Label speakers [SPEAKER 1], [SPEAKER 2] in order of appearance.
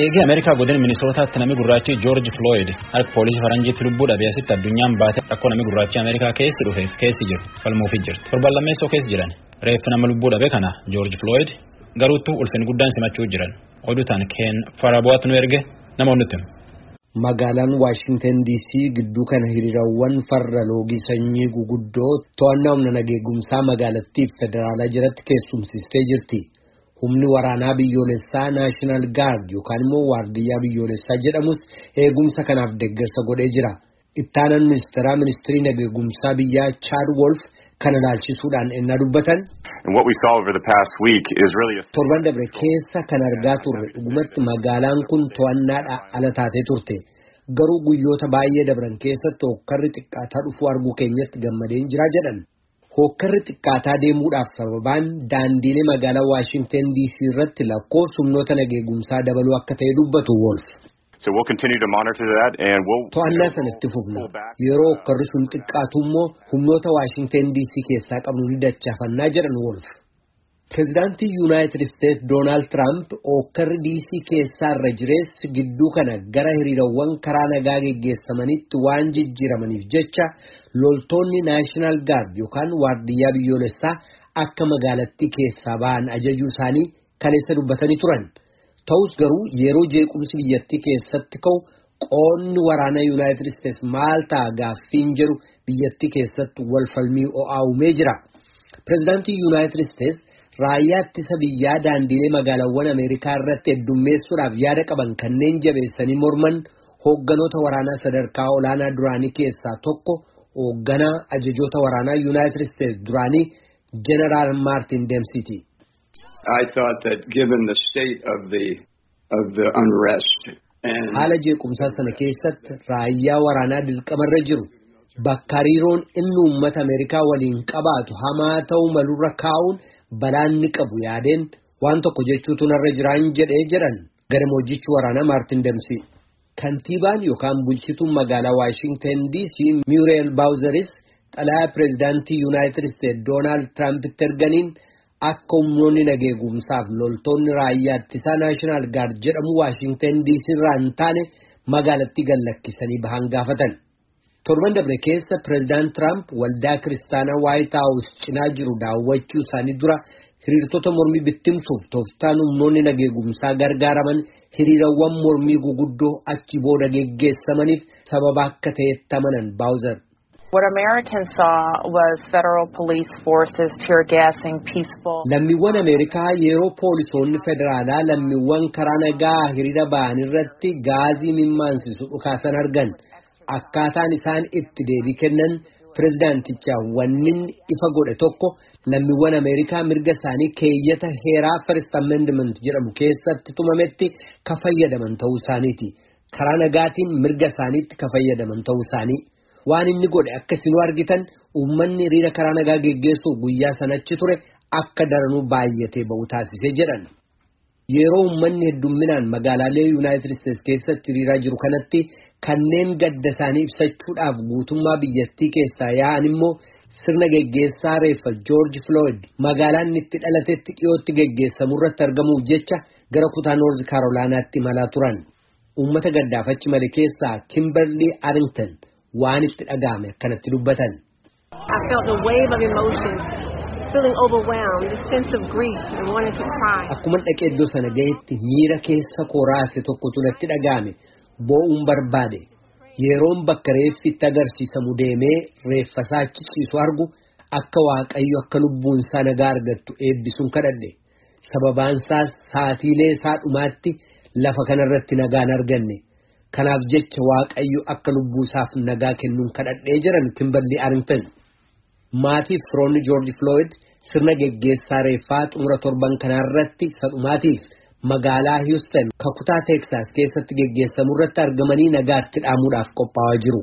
[SPEAKER 1] Eegee Ameerikaa godina Minisootaatti namni gurraachi Joorji Flooyid harka poolisii faranjiitti lubbuu dhabe asitti addunyaan baate rakkoo namni gurraachi Ameerikaa keessi dhufeef keessi jiru falmuufi jirti. Torban lammeessoo keessa jiran reeffi nama lubbuu dhabe kana Joorji Flooyid garuuttuu ulfin guddaan simachuu jiran oduu tan keen farabu'aatu nu erge namoonni nutti.
[SPEAKER 2] Magaalaan Waashintan DC gidduu kana hiriirawwan farra loogii sanyii guguddoo to'annaa humna nageegumsaa magaalattiif federaalaa jiratti keessumsistee jirti. Humni waraanaa biyyoolessaa Naashinaal Gaard yookaan immoo waardiyyaa biyyoolessaa jedhamus eegumsa kanaaf deeggarsa godhee jira. Ittaanaan ministeeraa ministirii nageegumsaa biyyaa Chaad Wolf kana ilaalchisuudhaan ennaa dubbatan. Torban dabre keessa kan argaa turre dhugumatti magaalaan kun to'annaadhaa ala taatee turte. Garuu guyyoota baay'ee dabran keessatti hokkarri xiqqaataa dhufuu arguu keenyatti gammadeen jira jedhan. Hokkarri xiqqaataa deemuudhaaf sababaan daandiilee magaalaa Waashintan DC irratti lakkoofsa humnoota nageegumsaa dabaluu akka ta'e dubbatu Wolf. To'annaa sanatti fufna. Yeroo hokkarri sun xiqqaatu immoo humnoota Waashintan DC keessaa qabnu ni dachaafannaa jedhan Wolf. Pireezidaantii Yuunaayitid Isteetsi Doonaald Tiraamp hokkarri DC keessaa irra jireessi gidduu kana gara hiriirawwan karaa nagaa geggeessamanitti waan jijjiiramaniif jecha loltoonni Naashinaal Gaard yookaan waardiyyaa biyyoolessaa akka magaalattii keessaa ba'an ajajuu isaanii kaleessa dubbatanii turan. Ta'us garuu yeroo jeequmsi biyyattii keessatti ka'u qoonni waraanaa Yuunaayitid Isteetsi maal ta'a gaaffiin jedhu biyyattii keessatti wal falmii uumee jira. Pireezidaantii Yuunaayitid Isteetsi raayyaa ittisa biyyaa daandiilee magaalaawwan Ameerikaa irratti heddummeessuudhaaf yaada qaban kanneen jabeessanii morman hoogganoota waraanaa sadarkaa olaanaa duraanii keessaa tokko hoogganaa ajajoota waraanaa Yuunaayitid Isteetsi duraanii Jeneraal Maartin Deemsiiti. Haala jeequmsaa sana keessatti raayyaa waraanaa dirqamarra jiru bakka hariiroon inni uummata Ameerikaa waliin qabaatu hamaa ta'uu malurra kaa'uun balaan ni qabu yaadeen waan tokko jechuutu narra jiraan jedhee jedhan gadamoojichi waraanaa Maartin Deemsi. Kantiibaan yookaan bulchituun magaalaa Waashintan DC Muriel Baawuzaris xalayaa pireezidaantii Yuunaayitid Isteetsi Doonaald Tiraampiti erganiin akka humnoonni nageegumsaaf loltoonni raayyaa ittisaa Naashinaal Gaard jedhamu Waashintan DC irraa hin taane magaalattii gallakkisanii bahan gaafatan. Torban dabre keessa pireezidaant Tiraamp waldaa kiristaanaa Waayit Haawus cinaa jiru daawwachuu isaanii dura hiriirtota mormii bittimsuuf tooftaan humnoonni nageegumsaa gargaaraman hiriirawwan mormii guguddoo achi booda geggeessamaniif sababa akka ta'etti amanan Baawuzar. Lammiiwwan Ameerikaa yeroo poolisoonni federaalaa lammiiwwan karaa nagaa hiriira ba'an irratti gaazii mimmaansisu dhukaasan argan. Akkaataan isaan itti deebii kennan pireezidaantichaa wannin ifa godhe tokko lammiiwwan Ameerikaa mirga isaanii keeyyata heeraa First Amendment jedhamu keessatti tumametti ka fayyadaman ta'uu isaaniiti. Karaa nagaatiin mirga isaaniitti ka fayyadaman ta'uu isaanii. Waan inni godhe akka isin argitan uummanni hiriira karaa nagaa geggeessuuf guyyaa sanachi ture akka daranuu baay'atee ba'u taasisee jedhan. Yeroo uummanni heddumminaan magaalaalee Yuunaayitid Isteetsi keessatti hiriiraa jiru kanatti kanneen gadda isaanii ibsachuudhaaf guutummaa biyyattii keessaa yaa'an immoo sirna geggeessaa reeffa Joorji Flooyid magaalaan itti dhalatetti dhiyootti geggeessamu irratti argamuuf jecha gara kutaa Noorzi Kaarolaanaatti imalaa turan. Uummata gaddaafachi male keessaa Kimberley Arrington waan itti dhaga'ame akkanatti dubbatan. Akkuma dhaqee iddoo sana ga'etti miira keessa koraase tokkotu natti dhaga'ame. Boo'uun barbaade. Yeroon bakka reeffi itti agarsiisamu deemee reeffasaa achi ciisu argu akka waaqayyo akka lubbuun isaa nagaa argattu eebbisuun kadhadhe. Sababaan isaas saatiilee isaa dhumaatti lafa kanarratti nagaan arganne. Kanaaf jecha waaqayyo akka lubbuu isaaf nagaa kennuun kadhadhee jiran Kimberley Arrington. Maatiif firoonni Joorji Flooyid sirna geggeessaa reeffaa xumura torban kanarratti sadhumaatiif. Magaalaa Houston kakutaa Texas keessatti geggeessamu irratti argamanii nagaatti dhaamuudhaaf qophaa'aa jiru.